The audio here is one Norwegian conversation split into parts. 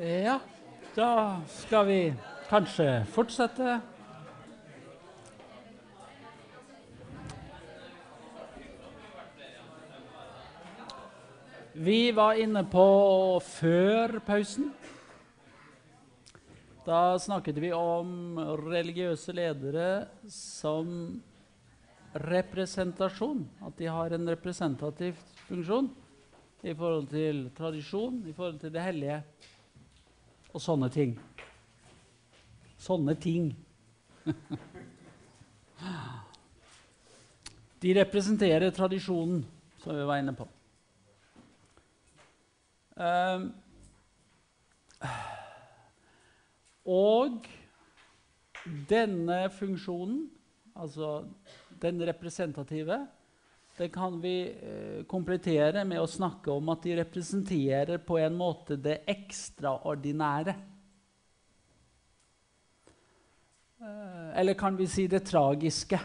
Ja, da skal vi kanskje fortsette. Vi var inne på før pausen. Da snakket vi om religiøse ledere som representasjon. At de har en representativ funksjon i forhold til tradisjon, i forhold til det hellige og sånne ting. Sånne ting. De representerer tradisjonen, som vi var inne på. Um, og denne funksjonen, altså den representative, den kan vi eh, komplettere med å snakke om at de representerer på en måte det ekstraordinære. Eh, eller kan vi si det tragiske?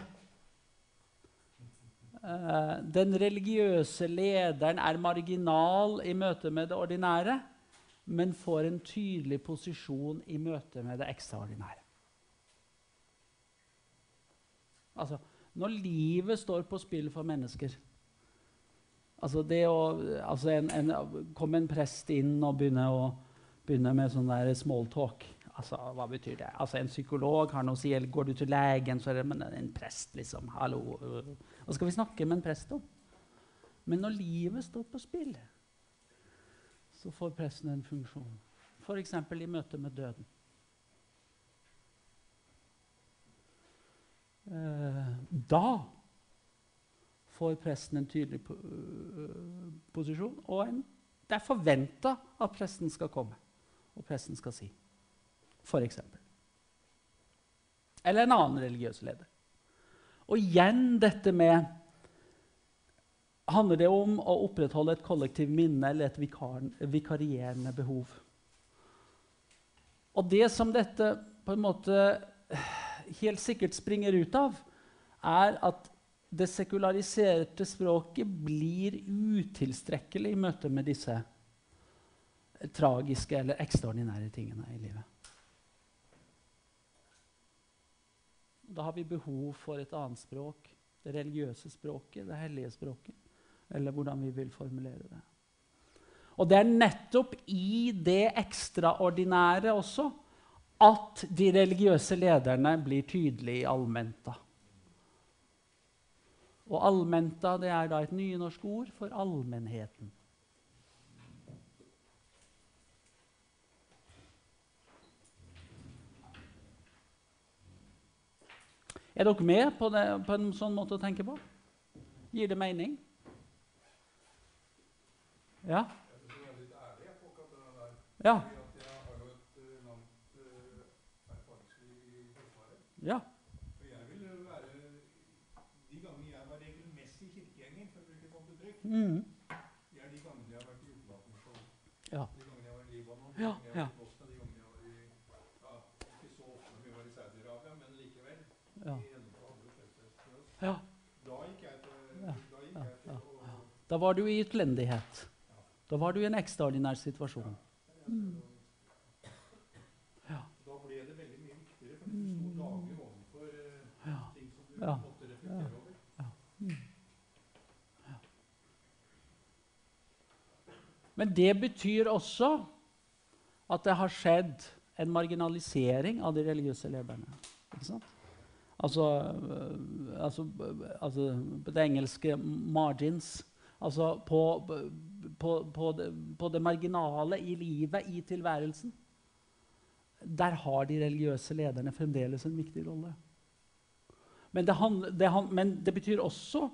Eh, den religiøse lederen er marginal i møte med det ordinære, men får en tydelig posisjon i møte med det ekstraordinære. Altså, når livet står på spill for mennesker Altså det å altså en, en, Komme en prest inn og begynne, å, begynne med sånn der smalltalk altså, Hva betyr det? Altså En psykolog har noe å si, eller går du til legen, så er det men en prest, liksom. Hallo. Hva skal vi snakke med en prest om? Men når livet står på spill, så får presten en funksjon. F.eks. i møte med døden. Da får presten en tydelig uh, posisjon, og en, det er forventa at presten skal komme, og presten skal si. F.eks. Eller en annen religiøs leder. Og igjen dette med Handler det om å opprettholde et kollektivt minne eller et vikar, vikarierende behov? Og det som dette på en måte helt sikkert springer ut av, er at det sekulariserte språket blir utilstrekkelig i møte med disse tragiske eller ekstraordinære tingene i livet. Da har vi behov for et annet språk. Det religiøse språket, det hellige språket. Eller hvordan vi vil formulere det. Og det er nettopp i det ekstraordinære også at de religiøse lederne blir tydelige i allmenta. Og allmenta det er da et nynorsk ord for allmennheten. Er dere med på, det, på en sånn måte å tenke på? Gir det mening? Ja? Ja. Ja. For jeg vil være De gangene jeg var regelmessig kirkegjenger, for å bruke et sånt uttrykk, Mm. det er de gangene jeg har vært i utlandet. Ja. De gangene jeg var i Libanon, de gangene jeg var i Bosnia, de gangene jeg var i ja, Ikke så ofte når vi var i Saudi-Arabia, men likevel. Ja. Ja. Da gikk jeg til, da gikk ja, jeg til ja, Da var du i utlendighet. Da var du i en ekstraordinær situasjon. Ja. Da ble det veldig mye viktigere, for du sto daglig overfor eh, Ja. Ja. Men det betyr også at det har skjedd en marginalisering av de religiøse lederne. Ikke sant? Altså, øh, altså, altså på det engelske 'margins'. Altså på, på, på, det, på det marginale i livet, i tilværelsen. Der har de religiøse lederne fremdeles en viktig rolle. Men det, han, det, han- men det betyr også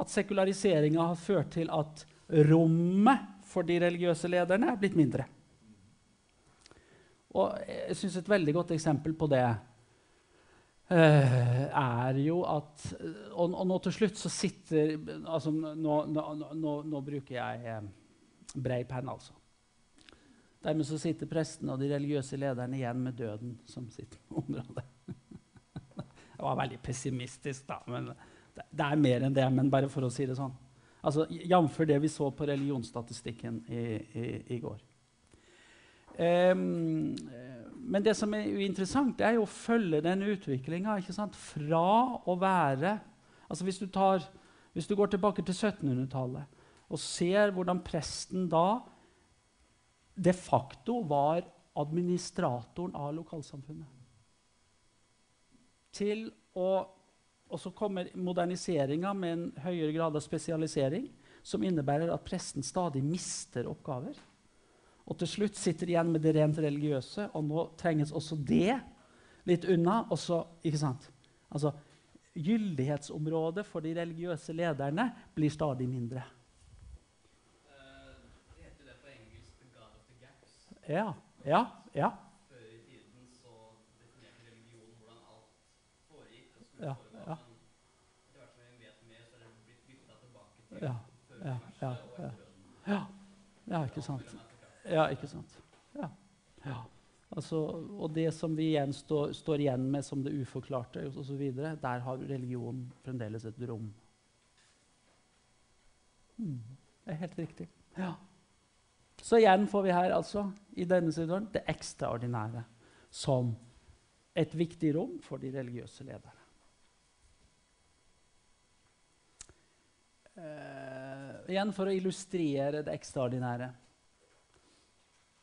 at sekulariseringa har ført til at rommet for de religiøse lederne er blitt mindre. Og jeg syns et veldig godt eksempel på det Uh, er jo at og, og nå til slutt så sitter altså nå, nå, nå, nå bruker jeg eh, brei penn, altså. Dermed så sitter prestene og de religiøse lederne igjen med døden som sitt område. Jeg var veldig pessimistisk, da. men det, er mer enn det. Men bare for å si det sånn. Altså, Jf. det vi så på religionsstatistikken i, i, i går. Eh, men det som er interessant, er jo å følge den utviklinga fra å være altså hvis du, tar, hvis du går tilbake til 1700-tallet og ser hvordan presten da de facto var administratoren av lokalsamfunnet. Til å, og så kommer moderniseringa med en høyere grad av spesialisering, som innebærer at presten stadig mister oppgaver. Og til slutt sitter igjen med det rent religiøse, og nå trenges også det litt unna. Også, ikke sant? Altså, Gyldighetsområdet for de religiøse lederne blir stadig mindre. Uh, Det heter det på engelsk 'the god of the gaps'. Ja, ja, ja. Før i tiden så definerte religion hvordan alt foregikk. og skulle Ja, foregå, ja. Men etter hvert som vi vet mer, så er det blitt bytta tilbake til Ja, ja, ja, ja. Ja, ja ikke sant. Ja, ikke sant. Ja. ja. Altså, og det som vi igjen står, står igjen med som det uforklarte, osv., der har religion fremdeles et rom. Mm. Det er helt riktig. Ja. Så igjen får vi her altså, i denne situasjonen det ekstraordinære som et viktig rom for de religiøse lederne. Eh, igjen for å illustrere det ekstraordinære.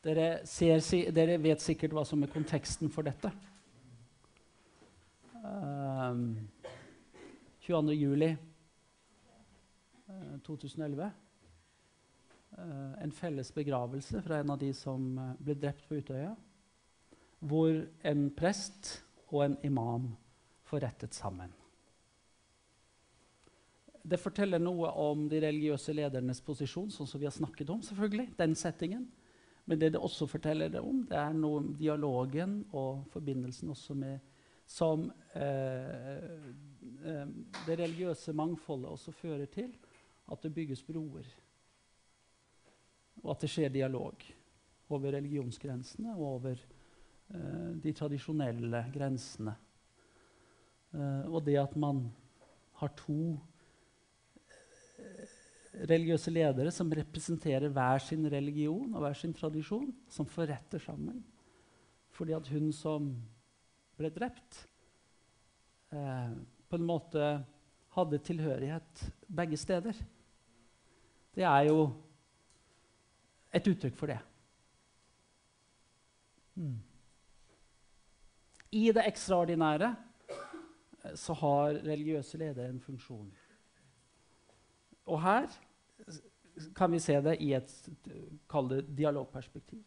Dere, ser, dere vet sikkert hva som er konteksten for dette. Uh, 22. juli uh, 2011. Eh, en felles begravelse fra en av de som eh, ble drept på Utøya. Hvor en prest og en imam får rettet sammen. Det forteller noe om de religiøse ledernes posisjon, sånn som vi har snakket om. selvfølgelig, den settingen. Men det det også forteller det om, det er noe om dialogen og forbindelsen også med Som eh, eh, det religiøse mangfoldet også fører til at det bygges broer. Og at det skjer dialog over religionsgrensene og over eh, de tradisjonelle grensene. Eh, og det at man har to religiøse ledere som representerer hver sin religion og hver sin tradisjon, som forretter sammen. Fordi at hun som ble drept, eh, på en måte hadde tilhørighet begge steder. Det er jo et uttrykk for det. Mm. I det ekstraordinære eh, så har religiøse ledere en funksjon. Og her kan vi se det i et kall det dialogperspektiv.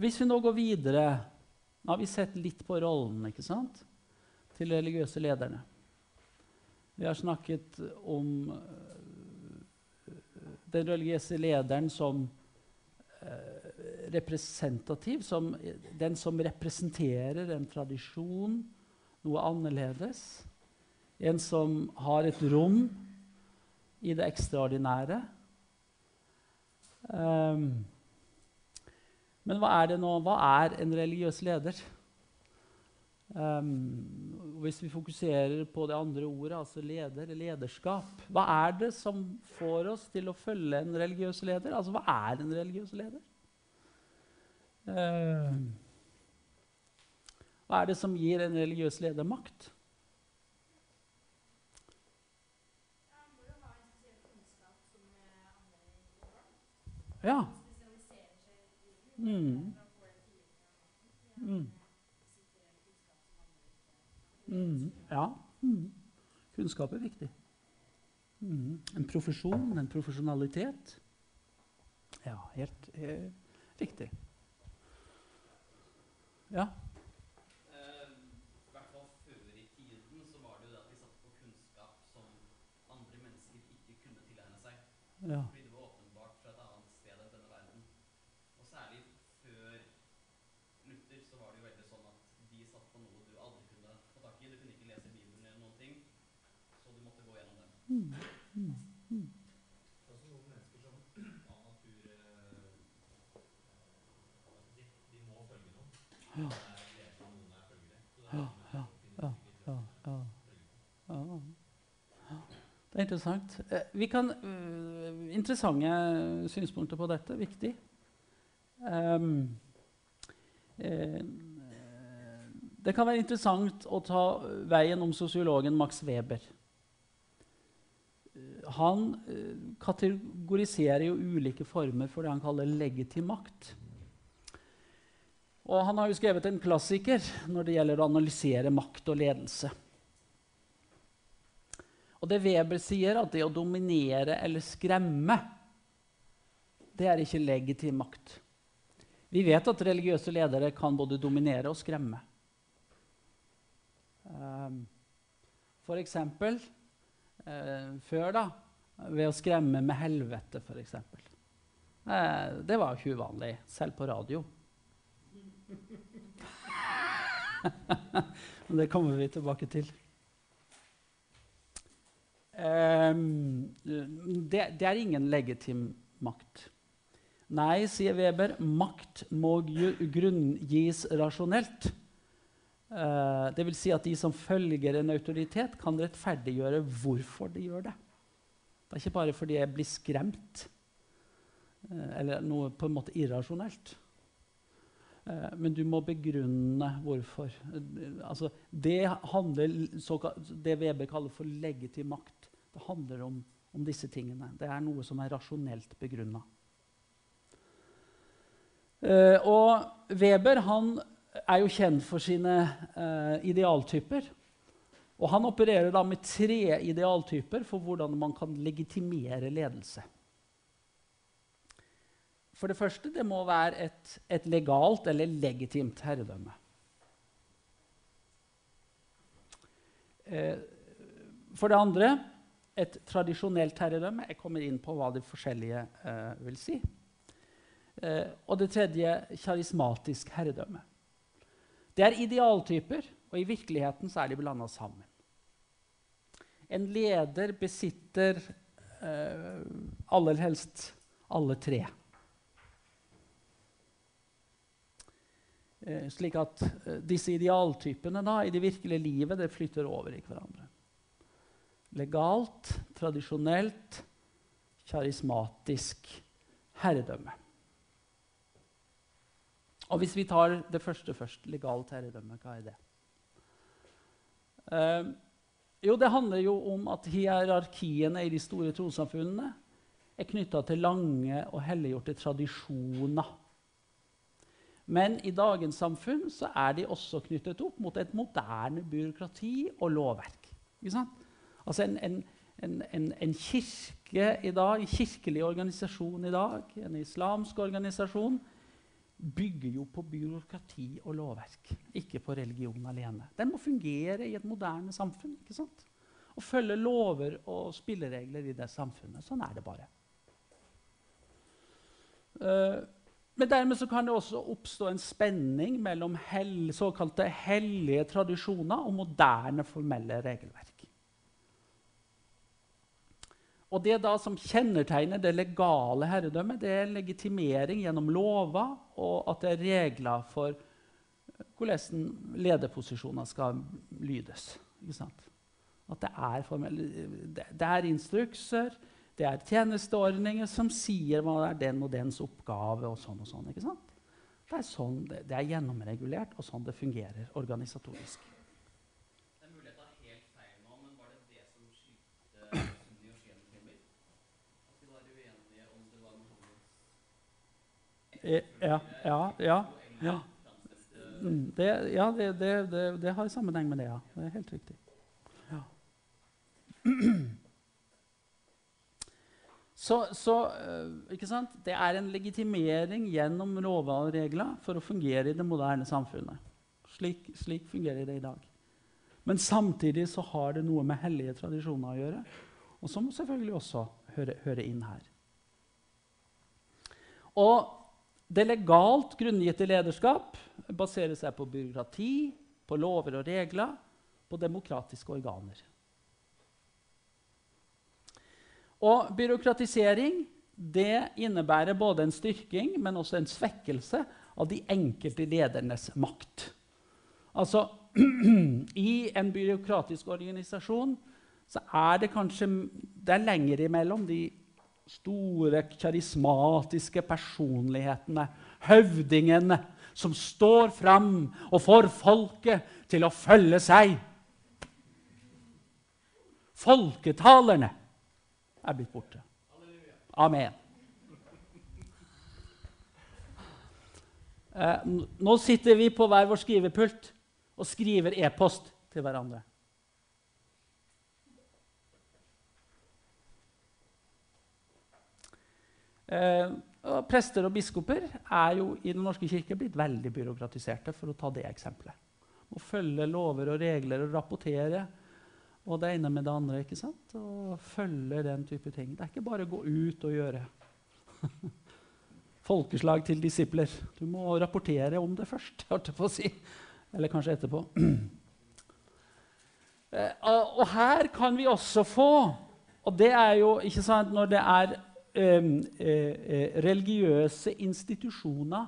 Hvis vi nå går videre Nå har vi sett litt på rollen ikke sant? til de religiøse lederne. Vi har snakket om eh, den religiøse lederen som eh, representativ, som den som representerer en tradisjon, noe annerledes. En som har et rom i det ekstraordinære. Um, men hva er det nå? Hva er en religiøs leder? Um, hvis vi fokuserer på det andre ordet, altså leder, lederskap Hva er det som får oss til å følge en religiøs leder? Altså, hva er en religiøs leder? Um, hva er det som gir en religiøs leder makt? Ja. Mm. Mm. Mm. ja. Mm. Kunnskap er viktig. Mm. En profesjon, en profesjonalitet. Ja, helt eh, riktig. Ja. Eh, I hvert fall før i tiden så var det jo det at de satte på kunnskap som andre mennesker ikke kunne tilegne seg. Ja. Var åpenbart fra et annet sted enn denne verden. Og særlig før Luther så var det jo veldig sånn at de satt på noe du aldri kunne få tak i. Du kunne ikke lese Bibelen eller noen ting, så du måtte gå gjennom dem. Mm. Mm. Mm. Ja. Ja, ja, ja, ja, ja. Ja. Det er interessant. Eh, vi kan, interessante synspunkter på dette. Viktig. Um, eh, det kan være interessant å ta veien om sosiologen Max Weber. Han eh, kategoriserer jo ulike former for det han kaller legitim makt. Og han har jo skrevet en klassiker når det gjelder å analysere makt og ledelse. Og det Weber sier, at det å dominere eller skremme, det er ikke legitim makt. Vi vet at religiøse ledere kan både dominere og skremme. Um, for eksempel eh, før, da, ved å skremme med helvete, f.eks. Eh, det var ikke uvanlig, selv på radio. Men det kommer vi tilbake til. Um, det, det, er ingen legitim makt. Nei, sier Weber, makt må grunngis rasjonelt. Uh, det vil si at de som følger en autoritet, kan rettferdiggjøre hvorfor de gjør det. Det er ikke bare fordi jeg blir skremt uh, eller noe på en måte irrasjonelt. Uh, men du må begrunne hvorfor. altså, det handler det Weber kaller for legitim makt. Det handler om, om disse tingene. Det er noe som er rasjonelt begrunna. Uh, og Weber han er jo kjent for sine uh, idealtyper. Og han opererer da med tre idealtyper for hvordan man kan legitimere ledelse. For det første det må være et, et legalt eller legitimt herredømme. Uh, for det andre et tradisjonelt herredømme. Jeg kommer inn på hva de forskjellige eh, vil si. Eh, og det tredje karismatisk herredømme. Det er idealtyper, og i virkeligheten så er de blanda sammen. En leder besitter eh, aller helst alle tre. slik at disse idealtypene da, i det virkelige livet det flytter over i hverandre legalt, tradisjonelt, karismatisk herredømme. Og hvis vi tar det første først, legalt herredømme, hva er det? Eh, jo, det handler jo om at hierarkiene i de store trossamfunnene er knytta til lange og helliggjorte tradisjoner. Men i dagens samfunn så er de også knyttet opp mot et moderne byråkrati og lovverk. Ikke sant? Altså en, en, en, en, kirke i dag, en kirkelig organisasjon i dag, en islamsk organisasjon, bygger jo på byråkrati og lovverk, ikke på religion alene. Den må fungere i et moderne samfunn ikke sant? og følge lover og spilleregler i det samfunnet. Sånn er det bare. Uh, men dermed kan det også oppstå en spenning mellom hell, såkalte hellige tradisjoner og moderne formelle regelverk. Og det da som kjennetegner det legale herredømmet, det er legitimering gjennom lover, og at det er regler for hvordan lederposisjoner skal lydes. At det er, det er instrukser, det er tjenesteordninger som sier hva er den og dens oppgave. og sånn og sånn? Det er, sånn, det er gjennomregulert, og sånn det fungerer organisatorisk. Ja, ja, ja. ja. Mm, det, ja det, det, det, har sammenheng med det, ja. Det er helt riktig. Ja. Så, så eh, ikke sant? det er en legitimering gjennom lover og regler for å fungere i det moderne samfunnet. Slik, slik fungerer det i dag. Men samtidig så har det noe med hellige tradisjoner å gjøre, og som selvfølgelig også hører, hører inn her. Og det legalt grunngitte lederskap baserer seg på byråkrati, på lover og regler, på demokratiske organer. Og byråkratisering det innebærer både en styrking, men også en svekkelse av de enkelte ledernes makt. Altså, I en byråkratisk organisasjon så er det kanskje det er lenger imellom de store, karismatiske personlighetene, høvdingene, som står fram og får folket til å følge seg. Folketalerne er blitt borte. Amen. Eh, nå sitter vi på hver vår skrivepult og skriver e-post til hverandre. Og prester og biskoper er jo i Den norske kirke blitt veldig byråkratiserte, for å ta det eksempelet. Må følge lover og regler og rapportere og det ene med det andre. ikke sant? Og følge den type ting. Det er ikke bare å gå ut og gjøre. Folkeslag til disipler. Du må rapportere om det først. holdt jeg på å si. Eller kanskje etterpå. Eh, og her kan vi også få Og det er jo ikke sant når det er eh, eh, religiøse institusjoner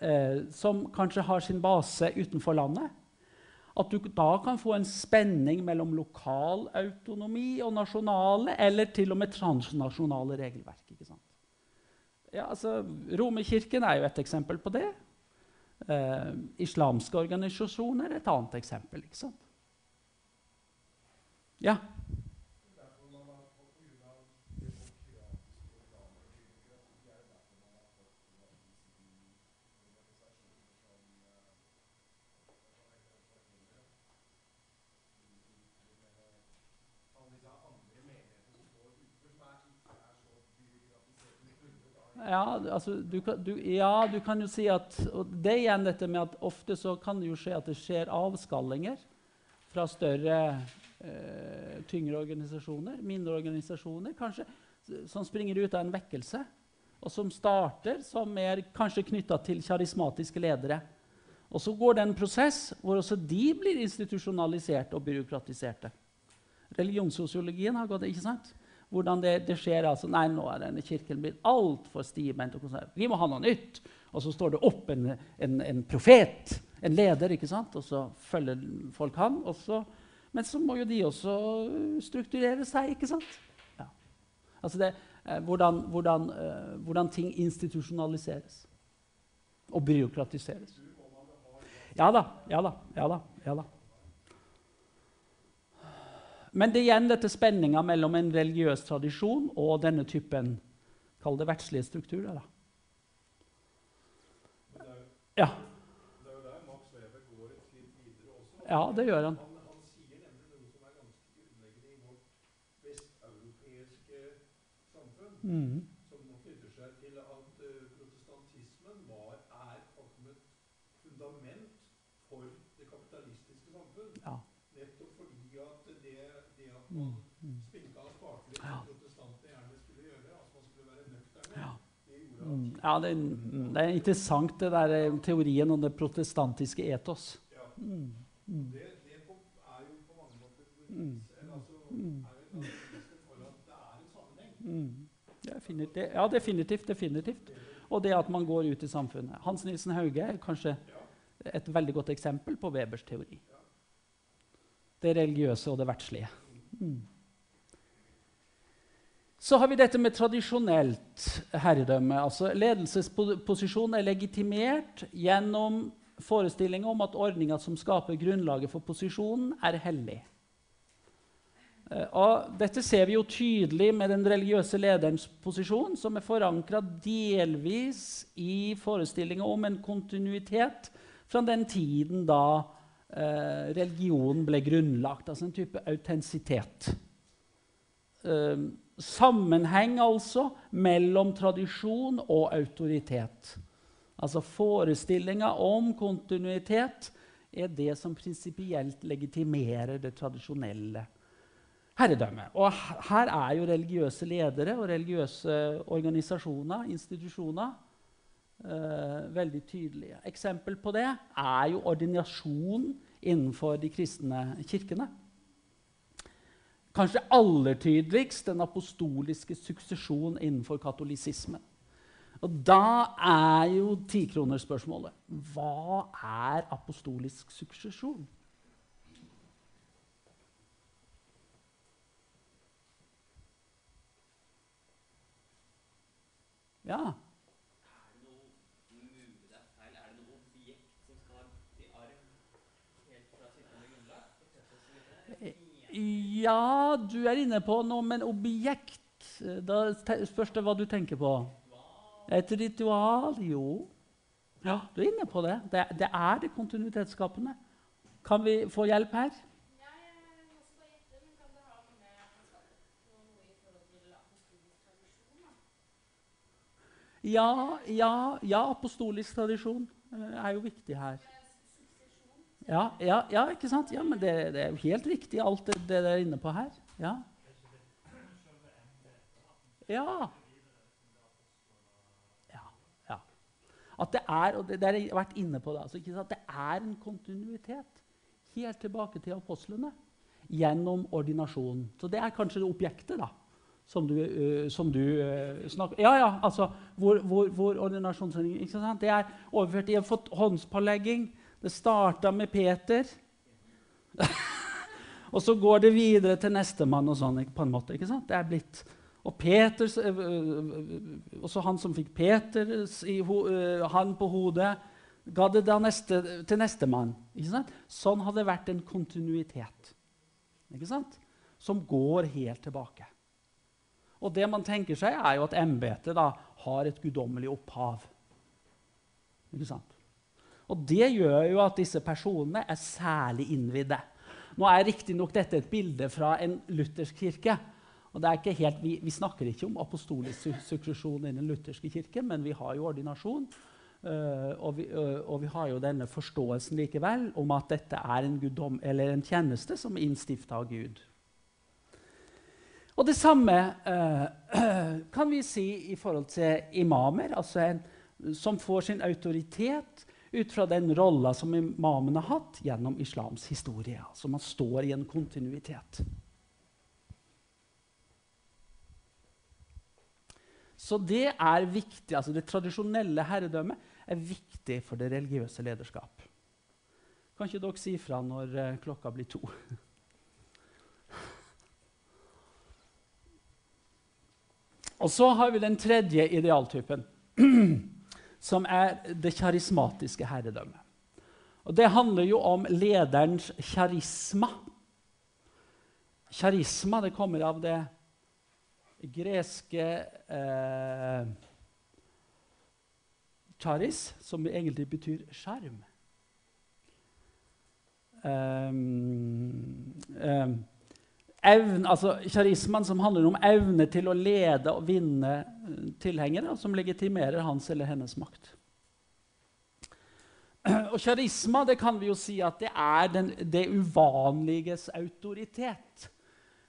eh, som kanskje har sin base utenfor landet. At du da kan få en spenning mellom lokal autonomi og nasjonale, eller til og med transnasjonale regelverk. ikke sant? Ja, altså, Romerkirken er jo et eksempel på det. Eh, islamske organisasjoner er et annet eksempel. ikke sant? Ja. Derfor man har fått på grunn av det demokratiske organer og demokrati, er det derfor man har fått en av disse organisasjoner som eh, alle disse andre menighetene som står utenfor, som er, ikke er så byråkratisert som vi trodde da. Ja, altså, du kan, du, ja, du kan jo si at og Det er igjen dette med at ofte så kan det jo skje at det skjer avskallinger fra større, eh, tyngre organisasjoner, mindre organisasjoner, kanskje, som springer ut av en vekkelse, og som starter som er kanskje knytta til karismatiske ledere. Og så går det en prosess hvor også de blir institusjonaliserte og byråkratiserte. Religionssosiologien har gått, ikke sant? Hvordan det, det skjer. altså, Nei, nå er denne kirken blitt altfor stivbeint. og. Vi må ha noe nytt. Og så står det opp en, en, en profet, en leder, ikke sant? og så følger folk han. Så, men så må jo de også strukturere seg, ikke sant? Ja. Altså det, eh, hvordan, hvordan, eh, hvordan ting institusjonaliseres og byråkratiseres. Ja da, ja da, ja da. ja da. Men det er igjen dette spenninga mellom en religiøs tradisjon og denne typen Kall det verdslige strukturer. da. Ja, det er jo der Max Weber går et skritt videre også. ja, det gjør han. Han, sier noe som knytter seg til at eh, protestantismen var, er et fundament for det kapitalistiske samfunn. Ja. Nettopp fordi at det, det at Mm, man mm. spinka og sparte litt, Ja. som protestantene gjerne skulle gjøre, altså man Ja. det det er, interessant, det der eh, teorien om det protestantiske etos. ja, Mm. Mm. Mm. Definitivt. Ja, definitivt. definitivt. Og det at man går ut i samfunnet. Hans Nilsen Hauge er kanskje et veldig godt eksempel på Webers teori. Det religiøse og det verdslige. Så har vi dette med tradisjonelt herredømme. altså Ledelsesposisjonen er legitimert gjennom forestillinga om at ordninga som skaper grunnlaget for posisjonen, er hellig. Eh, Og dette ser vi jo tydelig med den religiøse lederens posisjon, som er forankra delvis i forestillinga om en kontinuitet fra den tiden da eh, religionen ble grunnlagt. Altså en type autentisitet. Eh, sammenheng altså mellom tradisjon og autoritet. Altså forestillinga om kontinuitet er det som prinsipielt legitimerer det tradisjonelle herredømmet. Og her er jo religiøse ledere og religiøse organisasjoner, institusjoner, eh, veldig tydelige. Eksempel på det er jo ordinasjon innenfor de kristne kirkene. Kanskje aller tydeligst den apostoliske suksesjon innenfor katolisismen. Og da er jo tikronerspørsmålet Hva er apostolisk suksesjon? Ja. Ja, du er inne på noe, men objekt eh, Da spørs det hva du tenker på. Et ritual? Jo. Ja, du er inne på det. Det, det er det kontinuitetsskapende. Kan vi få hjelp her? Ja, ja, ja apostolisk tradisjon eh, er jo viktig her. Ja, ja, ja ikke sant? Ja, men det, det er jo helt riktig, alt det, det dere er inne på her. Ja. Ja. ja, ja. At det er, og det, det har jeg vært inne på det, altså, det er en kontinuitet helt tilbake til apostlene gjennom ordinasjonen. Så det er kanskje det objektet da, som du, uh, som du uh, snakker Ja, ja, altså hvor, hvor, hvor ordinasjonsordningen? Det er overført i en håndspålegging. Det starta med Peter. og så går det videre til nestemann og sånn. på en måte, ikke sant? Det er blitt og Peters, øh, øh, også han som fikk Peter øh, han på hodet, ga det da neste, til nestemann. Sånn har det vært en kontinuitet ikke sant? som går helt tilbake. Og det man tenker seg, er jo at embetet har et guddommelig opphav. Ikke sant? Og det gjør jo at disse personene er særlig innvidde. Nå er riktignok dette et bilde fra en luthersk kirke. Og helt, vi, vi snakker ikke om apostolisk sukkusjon suksesjon i den lutherske kirke, men vi har jo ordinasjon. Uh, og, vi, uh, og vi har jo denne forståelsen likevel om at dette er en, guddom, en tjeneste som er innstifta av Gud. Og det samme uh, kan vi si i forhold til imamer, altså en, som får sin autoritet ut fra den rolla som imamen har hatt gjennom islams historie. Altså man står i en kontinuitet. Så det er viktig, altså det tradisjonelle herredømmet er viktig for det religiøse lederskap. Kan ikke dere si fra når eh, klokka blir to? Og så har vi den tredje idealtypen, som er det karismatiske herredømmet. Og Det handler jo om lederens kjarisma. Kjarisma det kommer av det greske eh, charis, som egentlig betyr sjarm. Um, um, evn, altså Karismaen som handler om evne til å lede og vinne eh, tilhengere, som legitimerer hans eller hennes makt. Og kjarisma, det kan vi jo si at det er den, det uvanliges autoritet.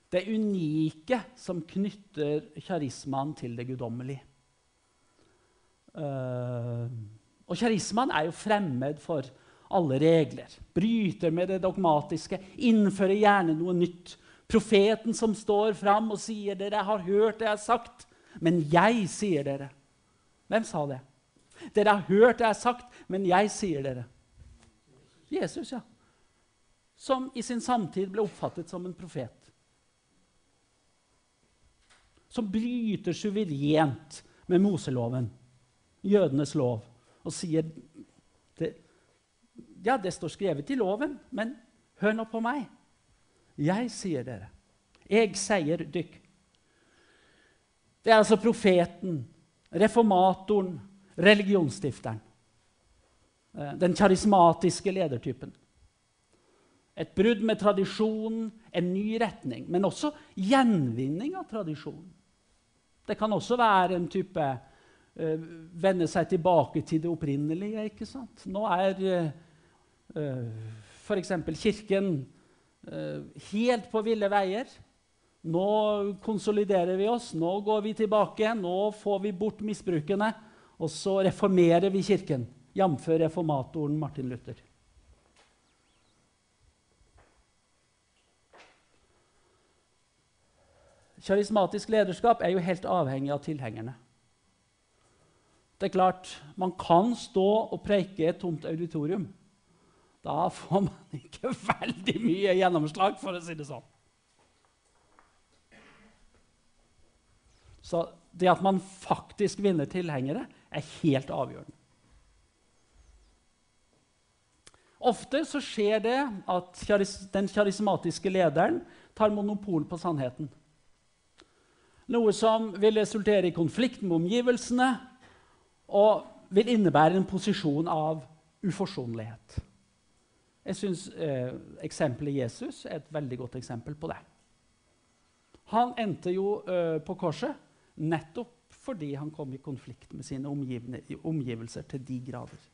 Det unike som knytter charismaen til det guddommelige. Eh, og charismaen er jo fremmed for alle regler. Bryter med det dogmatiske, innfører gjerne noe nytt. Profeten som står fram og sier 'Dere har hørt det jeg har sagt', men jeg sier dere. Hvem sa det? Dere har hørt det jeg har sagt, men jeg sier dere. Jesus, ja. Som i sin samtid ble oppfattet som en profet. Som bryter suverent med Moseloven, jødenes lov, og sier det, Ja, det står skrevet i loven, men hør nå på meg. Jeg sier dere. Jeg sier dykk. Det er altså profeten, reformatoren, religionsstifteren. Eh, Den karismatiske ledertypen. Et brudd med tradisjonen, en ny retning, men også gjenvinning av tradisjonen. Det kan også være en type uh, vende seg tilbake til det opprinnelige. ikke sant? Nå er uh, f.eks. Kirken eh, helt på ville veier. Nå konsoliderer vi oss, nå går vi tilbake, nå får vi bort misbrukene. Og så reformerer vi Kirken, jf. reformatoren Martin Luther. Karismatisk lederskap er jo helt avhengig av tilhengerne. Det er klart, Man kan stå og preike et tomt auditorium. Da får man ikke veldig mye gjennomslag, for å si det sånn. Så det at man faktisk vinner tilhengere, er helt avgjørende. Ofte så skjer det at den karismatiske lederen tar monopol på sannheten. Noe som vil resultere i konflikt med omgivelsene og vil innebære en posisjon av uforsonlighet. Jeg syns eh, eksempelet Jesus er et veldig godt eksempel på det. Han endte jo eh, på korset nettopp fordi han kom i konflikt med sine omgivelser til de grader.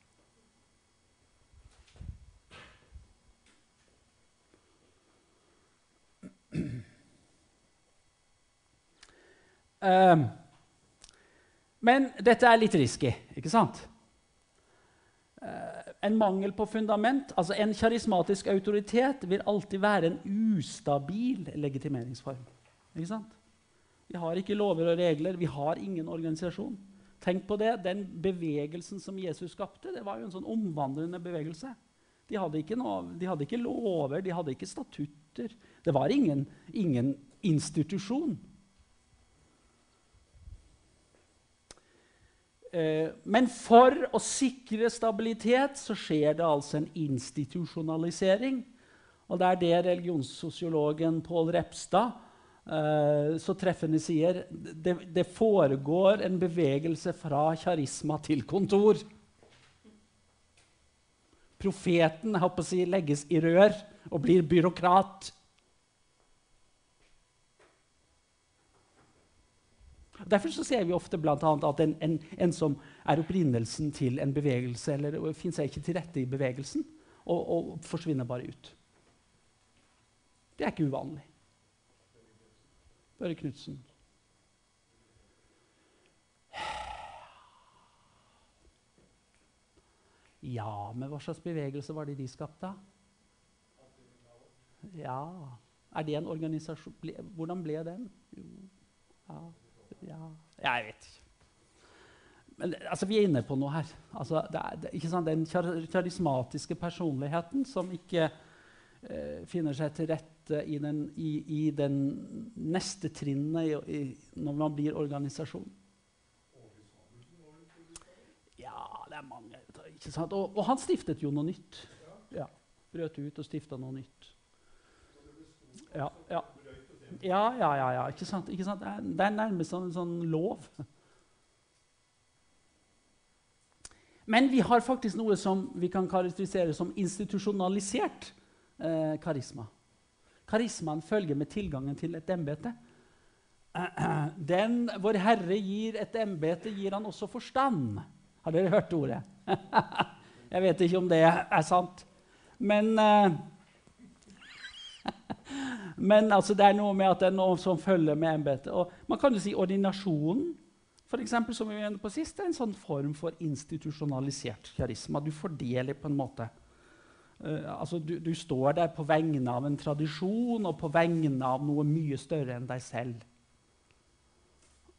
Um, men dette er litt risky, ikke sant? Uh, en mangel på fundament, altså en karismatisk autoritet, vil alltid være en ustabil legitimeringsform. Ikke sant? Vi har ikke lover og regler, vi har ingen organisasjon. Tenk på det, Den bevegelsen som Jesus skapte, det var jo en sånn omvandrende bevegelse. De hadde ikke, noe, de hadde ikke lover, de hadde ikke statutter. Det var ingen, ingen institusjon. Men for å sikre stabilitet så skjer det altså en institusjonalisering. Og det er det religionssosiologen Pål Repstad eh, så treffende sier. Det, det, foregår en bevegelse fra kjarisma til kontor. Profeten si, legges i rør og blir byråkrat. Derfor ser vi ofte annet at en, en, en, som er opprinnelsen til en bevegelse, eller finner seg ikke til rette i bevegelsen, og, og forsvinner bare ut. Det er ikke uvanlig. Børre Knutsen. Ja, men hva slags bevegelse var det de skapte? Ja Er det en organisasjon Hvordan ble den? Jo, ja. Ja, jeg vet ikke. Men altså, vi er inne på noe her. Altså, det er, det, ikke sant? Den karismatiske personligheten som ikke eh, finner seg til rette i, den, i, i den neste trinnet i, når man blir organisasjon. Ja, det er mange. Ikke sant? Og, og han stiftet jo noe nytt. Ja, Brøt ut og stifta noe nytt. Ja, ja. Ja, ja, ja. ja. Ikke sant? Ikke sant? Det er nærmest en sånn lov. Men vi har faktisk noe som vi kan karakterisere som institusjonalisert eh, karisma. Karismaen følger med tilgangen til et embete. Den Vår Herre gir et embete, gir han også forstand. Har dere hørt ordet? Jeg vet ikke om det er sant. Men eh, men altså, det er noe med at det er noe som følger med embetet. Man kan jo si ordinasjonen, for eksempel, som vi var på sist, er en sånn form for institusjonalisert karisma. Du fordeler på en måte. Uh, altså, du, du, står der på vegne av en tradisjon og på vegne av noe mye større enn deg selv.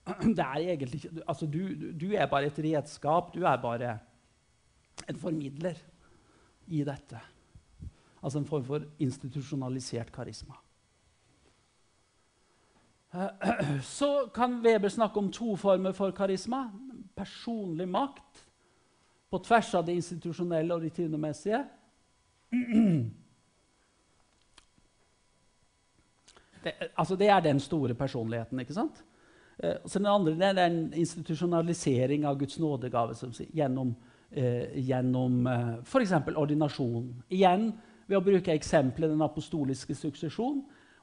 Det er egentlig altså, du, du er bare et redskap. Du er bare en formidler i dette. Altså en form for institusjonalisert karisma. Så kan Weber snakke om to former for karisma. Personlig makt på tvers av det institusjonelle og rutinemessige. Det, altså det er den store personligheten. ikke sant? Eh, så den andre det er en institusjonalisering av Guds nådegave si, gjennom, eh, gjennom eh, f.eks. ordinasjon. Igjen ved å bruke eksempelet den apostoliske suksesjon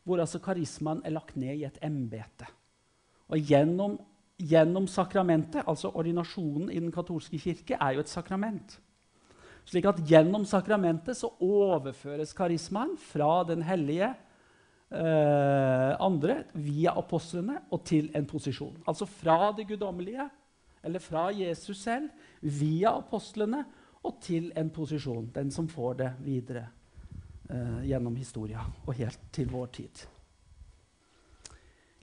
hvor altså karismaen er lagt ned i et embete. Og gjennom, gjennom, sakramentet, altså ordinasjonen i den katolske kirke, er jo et sakrament. Slik at gjennom sakramentet så overføres karismaen fra den hellige eh, andre via apostlene og til en posisjon. Altså fra det guddommelige, eller fra Jesus selv, via apostlene og til en posisjon. Den som får det videre eh, gjennom historia og helt til vår tid.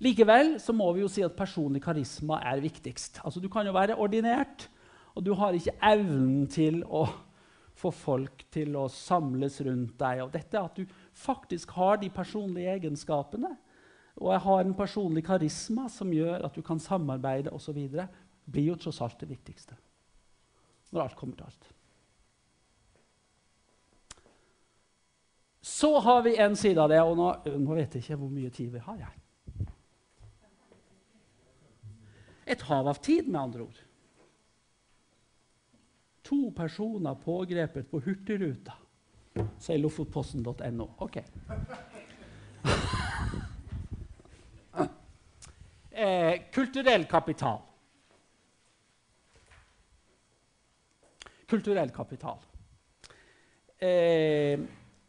Likevel så må vi jo si at personlig karisma er viktigst. Altså, du kan jo være ordinert, og du har ikke evnen til å få folk til å samles rundt deg. Og dette at du faktisk har de personlige egenskapene og jeg har en personlig karisma som gjør at du kan samarbeide osv., blir jo tross alt det viktigste. Når alt kommer til alt. Så har vi en side av det, og nå, nå vet jeg ikke hvor mye tid vi har. Jeg. Et hav av tid, med andre ord. To personer pågrepet på Hurtigruta, sier lofotposten.no. Ok. eh, kulturell kapital. Kulturell kapital. Eh,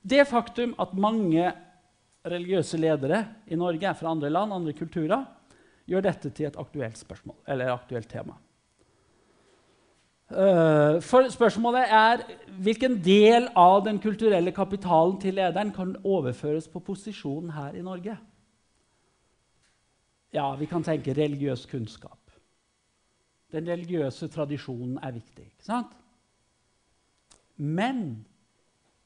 det faktum at mange religiøse ledere i Norge er fra andre land, andre kulturer, gjør dette til et aktuelt spørsmål, eller aktuelt tema. Uh, for spørsmålet er hvilken del av den kulturelle kapitalen til lederen kan overføres på posisjonen her i Norge. Ja, vi kan tenke religiøs kunnskap. Den religiøse tradisjonen er viktig. ikke sant? Men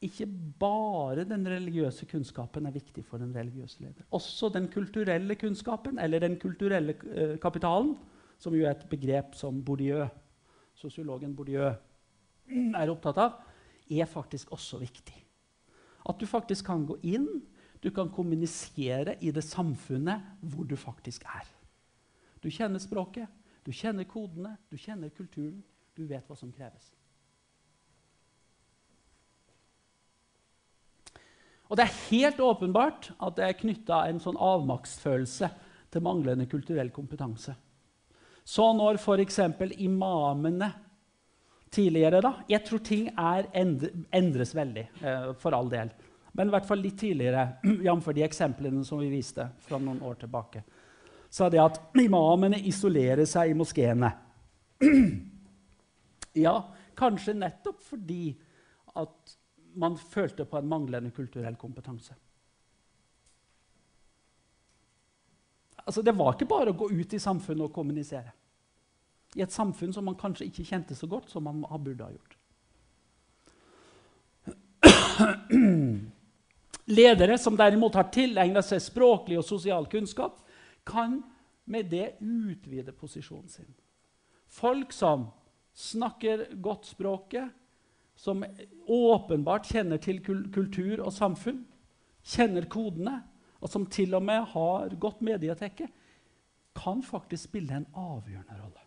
ikke bare den religiøse kunnskapen er viktig for den religiøse leder. Også den kulturelle kunnskapen, eller den kulturelle eh, kapitalen, som jo er et begrep som Bourdieu, sosiologen Bourdieu er opptatt av, er faktisk også viktig. At du faktisk kan gå inn, du kan kommunisere i det samfunnet hvor du faktisk er. Du kjenner språket, du kjenner kodene, du kjenner kulturen, du vet hva som kreves. Og det er helt åpenbart at det er knytta en sånn avmaktsfølelse til manglende kulturell kompetanse. Så når f.eks. imamene tidligere da, Jeg tror ting er endre, endres veldig, eh, for all del. Men i hvert fall litt tidligere, jf. de eksemplene som vi viste fra noen år tilbake, sa det at imamene isolerer seg i moskeene. ja, kanskje nettopp fordi at man følte på en manglende kulturell kompetanse. Altså, det var ikke bare å gå ut i samfunnet og kommunisere. I et samfunn som man kanskje ikke kjente så godt som man burde ha gjort. Ledere som derimot har tilegnet seg språklig og sosial kunnskap, kan med det utvide posisjonen sin. Folk som snakker godt språket, som åpenbart kjenner til kultur og samfunn, kjenner kodene, og som til og med har godt medietekke, kan faktisk spille en avgjørende rolle.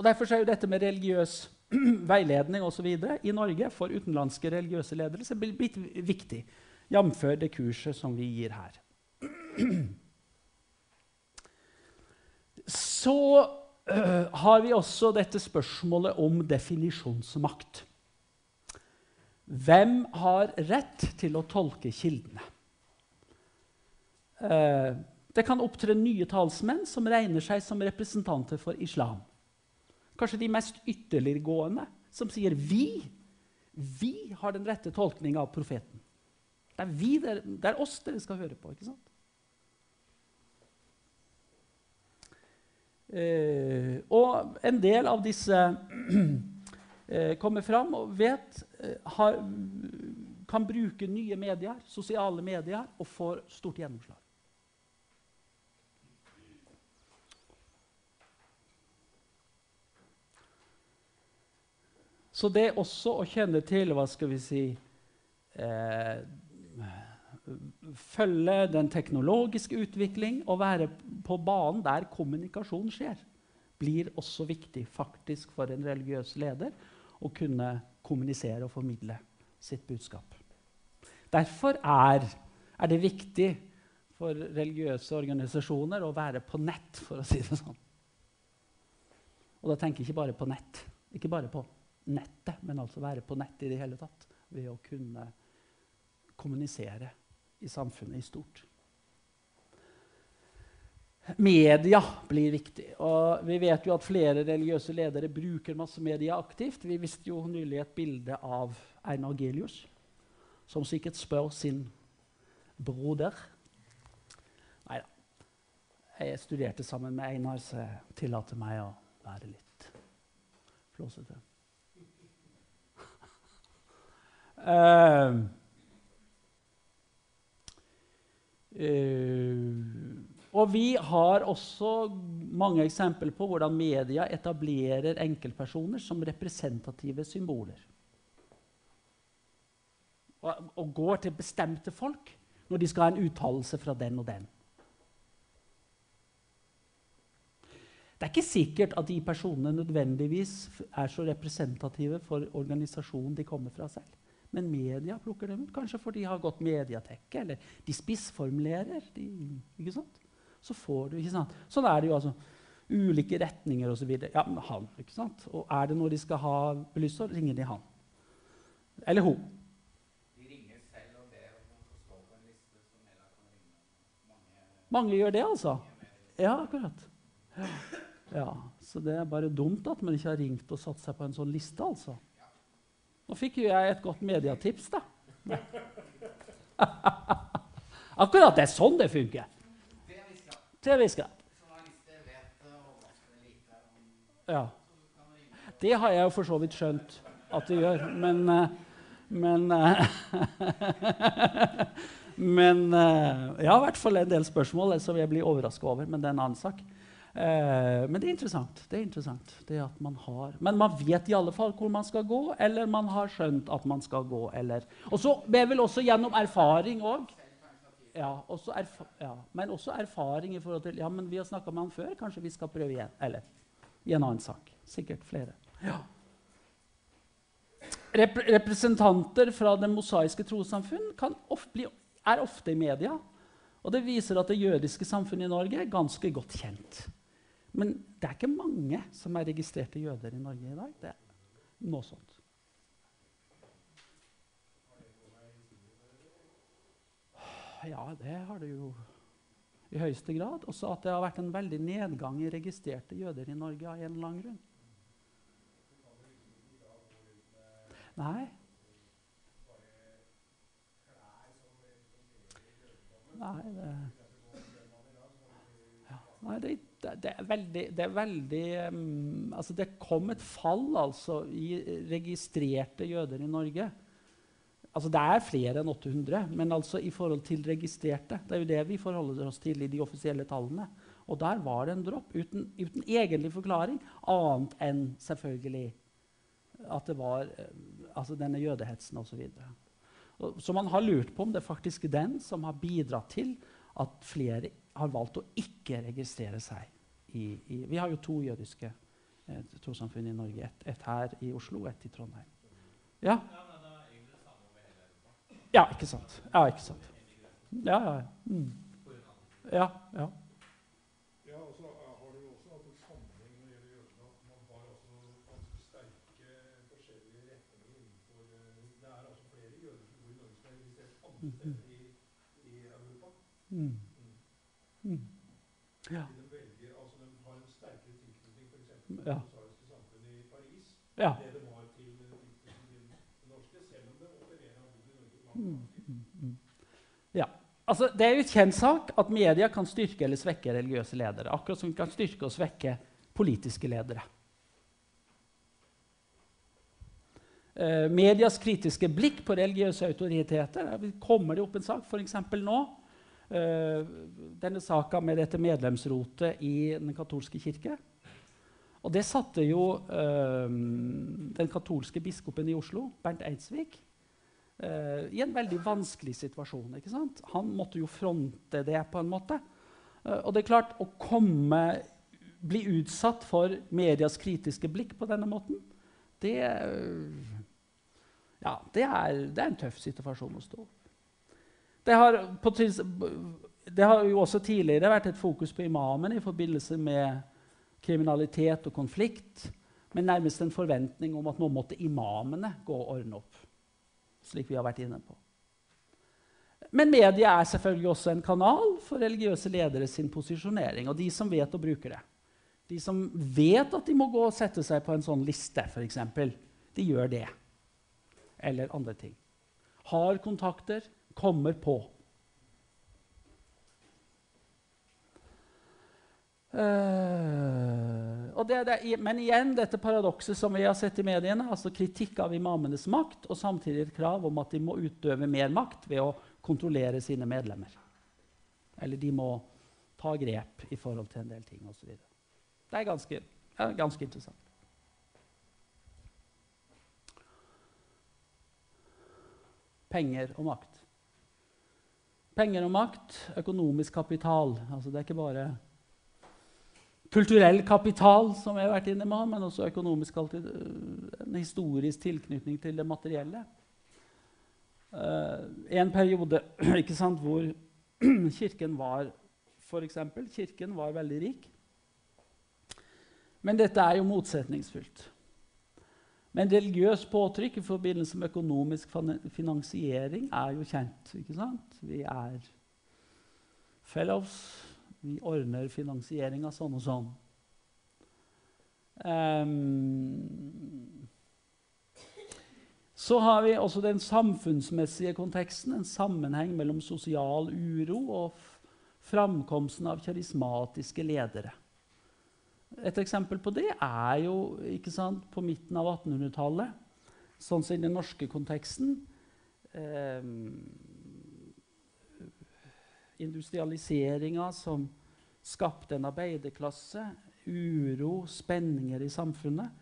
Og Derfor er jo dette med religiøs veiledning og så videre i Norge for utenlandske religiøse ledere blitt viktig, jf. det kurset som vi gir her. Så har vi også dette spørsmålet om definisjonsmakt. Hvem har rett til å tolke kildene? Uh, det kan opptre nye talsmenn som regner seg som representanter for islam. Kanskje de mest ytterliggående, som sier vi, vi har den rette tolkninga av profeten. Det er, vi, det er oss dere skal høre på. ikke sant? Og en del av disse eh, kommer fram og vet eh, har, kan bruke nye medier, sosiale medier, og får stort gjennomslag. Så det også å kjenne til hva skal vi si eh, følge den teknologiske utvikling og være på banen der kommunikasjon skjer, blir også viktig faktisk for en religiøs leder å kunne kommunisere og formidle sitt budskap. Derfor er, er det viktig for religiøse organisasjoner å være på nett, for å si det sånn. Og da tenker jeg ikke bare på nett, ikke bare på nettet, men altså være på nett i det hele tatt ved å kunne kommunisere i samfunnet i stort. Media blir viktig. og Vi vet jo at flere religiøse ledere bruker massemedia aktivt. Vi visste jo nylig et bilde av Einar Gelius, som sikkert spør sin broder Nei da. Jeg studerte sammen med Einar, så jeg tillater meg å være litt flåsete. uh, Eh, og vi har også mange eksempler på hvordan media etablerer enkeltpersoner som representative symboler. Og, og går til bestemte folk når de skal ha en uttalelse fra den og den. Det er ikke sikkert at de personene nødvendigvis er så representative for organisasjonen de kommer fra selv. Men media plukker dem ut, kanskje fordi de har gått mediatekke, eller de spissformulerer. De, ikke sant? Så får du, ikke sant? Sånn er det jo altså. Ulike retninger osv. Ja, men han, ikke sant? Og er det noe de skal ha belyst, så ringer de han. Eller hun. De ringer selv og ber om å stå på en liste som media kan ringe mange, Mange gjør det, altså. Ja, akkurat. Ja. ja. Så det er bare dumt at man ikke har ringt og satt seg på en sånn liste, altså. Nå fikk jo jeg et godt mediatips, da. Akkurat det er sånn det funker. Lite om Ja. Det har jeg jo for så vidt skjønt at det gjør, men eh, Men eh, Men eh, Jeg har i hvert fall en del spørsmål som jeg blir overraska over, men det er en annen sak. Eh, men det er interessant. Det er interessant det at man har, Men man vet i alle fall hvor man skal gå, eller man har skjønt at man skal gå. Eller, og så er vel også gjennom erfaring òg. Ja, også ja, men også erfaring i forhold til Ja, men vi har snakka med han før, kanskje vi skal prøve igjen? Eller i en annen sak. Sikkert flere. Ja. Rep representanter fra det mosaiske trossamfunn er ofte i media. Og det viser at det jødiske samfunnet i Norge er ganske godt kjent. Men det er ikke mange som er registrerte jøder i Norge i dag. Det er noe sånt. Ja, det har det jo i høyeste grad. Også at det har vært en veldig nedgang i registrerte jøder i Norge av en annen grunn. Nei. Nei, det, nei det, det, er veldig, det er veldig um, altså Det kom et fall altså, i registrerte jøder i Norge. Altså Det er flere enn 800, men altså i forhold til registrerte. Det er jo det vi forholder oss til i de offisielle tallene. Og der var det en dropp, uten, uten egentlig forklaring, annet enn selvfølgelig at det var eh, altså denne jødehetsen osv. Så, så man har lurt på om det er faktisk den som har bidratt til at flere har valgt å ikke registrere seg. I, i, vi har jo to jødiske eh, trossamfunn i Norge. Et, et her i Oslo og et i Trondheim. Ja, Ja, ikke sant. Ja, ikke sant. Ja, ja. Mm. Ja, ja. Mm. Ja. De velger, altså de har en sterkere tilknytning f.eks. Ja. ja. mm. Ja. Altså, det er jo et kjent sak at media kan styrke eller svekke religiøse ledere. Akkurat som de kan styrke og svekke politiske ledere. Eh, medias kritiske blikk på religiøse autoriteter der kommer det opp en sak, f.eks. nå. Eh, denne saka med dette medlemsrotet i Den katolske kirke. Og det satte jo eh, den katolske biskopen i Oslo, Bernt Eidsvik, eh, i en veldig vanskelig situasjon. ikke sant? Han måtte jo fronte det på en måte. Og det er klart, å komme, bli utsatt for medias kritiske blikk på denne måten, det, ja, det, er, det er en tøff situasjon å stå i. Det har, på, det har jo også tidligere vært et fokus på imamen i forbindelse med kriminalitet og konflikt, men nærmest en forventning om at nå måtte imamene gå og ordne opp. Slik vi har vært inne på. Men media er selvfølgelig også en kanal for religiøse ledere sin posisjonering. Og de som vet å bruke det. De som vet at de må gå og sette seg på en sånn liste, f.eks., de gjør det. Eller andre ting. Har kontakter, kommer på. Uh, det, det, men igjen dette paradokset som vi har sett i mediene, altså kritikk av imamenes makt, og samtidig et krav om at de må utøve mer makt ved å kontrollere sine medlemmer. Eller de må ta grep i forhold til en del ting osv. Det er ganske, ja, ganske interessant. Penger og makt. Penger og makt, økonomisk kapital. Altså det er ikke bare kulturell kapital, som jeg har vært inne med, men også økonomisk en historisk tilknytning til det materielle. Uh, en periode sant, hvor kirken var for eksempel, Kirken var veldig rik. Men dette er jo motsetningsfylt. Men religiøs påtrykk i forbindelse med økonomisk finansiering er jo kjent. ikke sant? Vi er fellows. Vi ordner finansiering sånn og sånn. Um, så har vi også den samfunnsmessige konteksten, en sammenheng mellom sosial uro og framkomsten av karismatiske ledere. Et eksempel på det er jo sant, på midten av 1800-tallet, sånn som i den norske konteksten eh, Industrialiseringa som skapte en arbeiderklasse, uro, spenninger i samfunnet.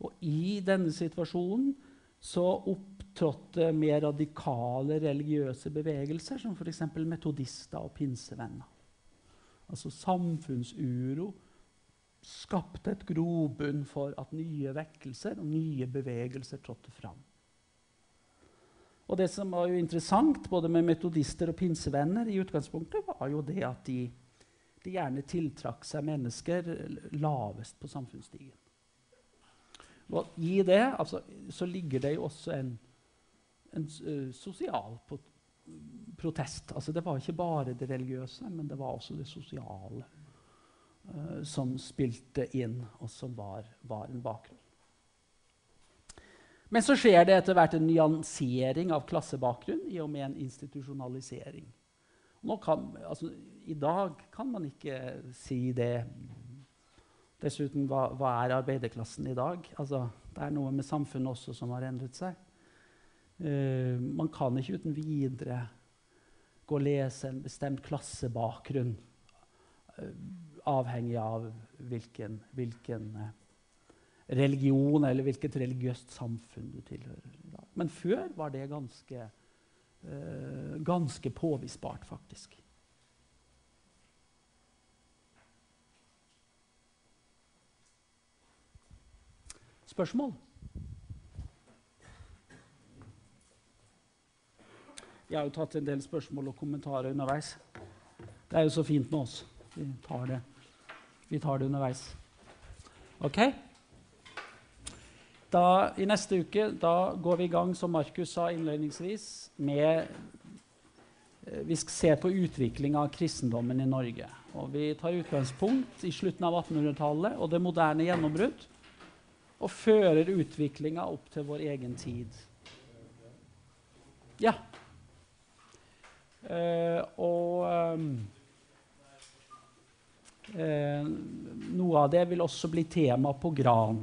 Og i denne situasjonen så opptrådte mer radikale religiøse bevegelser, som f.eks. metodister og pinsevenner. Altså samfunnsuro skapte et grobunn for at nye vekkelser og nye bevegelser trådte fram. Og Det som var jo interessant både med metodister og pinsevenner, i utgangspunktet, var jo det at de, de gjerne tiltrakk seg mennesker lavest på samfunnsstigen. Og I det altså, så ligger det jo også en, en uh, sosial protest. Altså, det var ikke bare det religiøse, men det var også det sosiale som spilte inn, og som var, var, en bakgrunn. Men så skjer det etter hvert en nyansering av klassebakgrunn i og med en institusjonalisering. Kan, altså, I dag kan man ikke si det Dessuten, hva, hva, er arbeiderklassen i dag? Altså, det er noe med samfunnet også som har endret seg. Uh, man kan ikke uten videre gå og lese en bestemt klassebakgrunn, uh, avhengig av hvilken, hvilken uh, religion eller hvilket religiøst samfunn du tilhører. Men før var det ganske, ganske påvisbart, faktisk. Spørsmål? Jeg har jo tatt en del spørsmål og kommentarer underveis. Det er jo så fint med oss. Vi tar det, Vi tar det underveis. OK? Da, I neste uke går vi i gang, som Markus sa innledningsvis, med eh, Vi ser på utviklinga av kristendommen i Norge. Og Vi tar utgangspunkt i slutten av 1800-tallet og det moderne gjennombrudd og fører utviklinga opp til vår egen tid. Ja. Uh, og um, uh, noe av det vil også bli tema på Gran.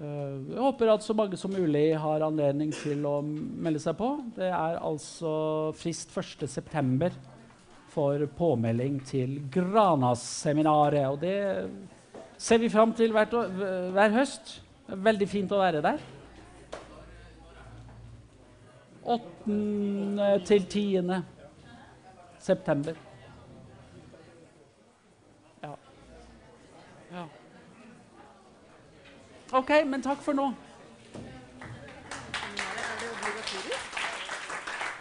Eh, jeg håper at så mange som mulig har anledning til å melde seg på. Det er altså frist 1.9. for påmelding til Granas-seminaret. Og det ser vi fram til hvert, hver høst. Veldig fint å være der. 8. til 10. september. Ja. ja. OK, men takk for nå.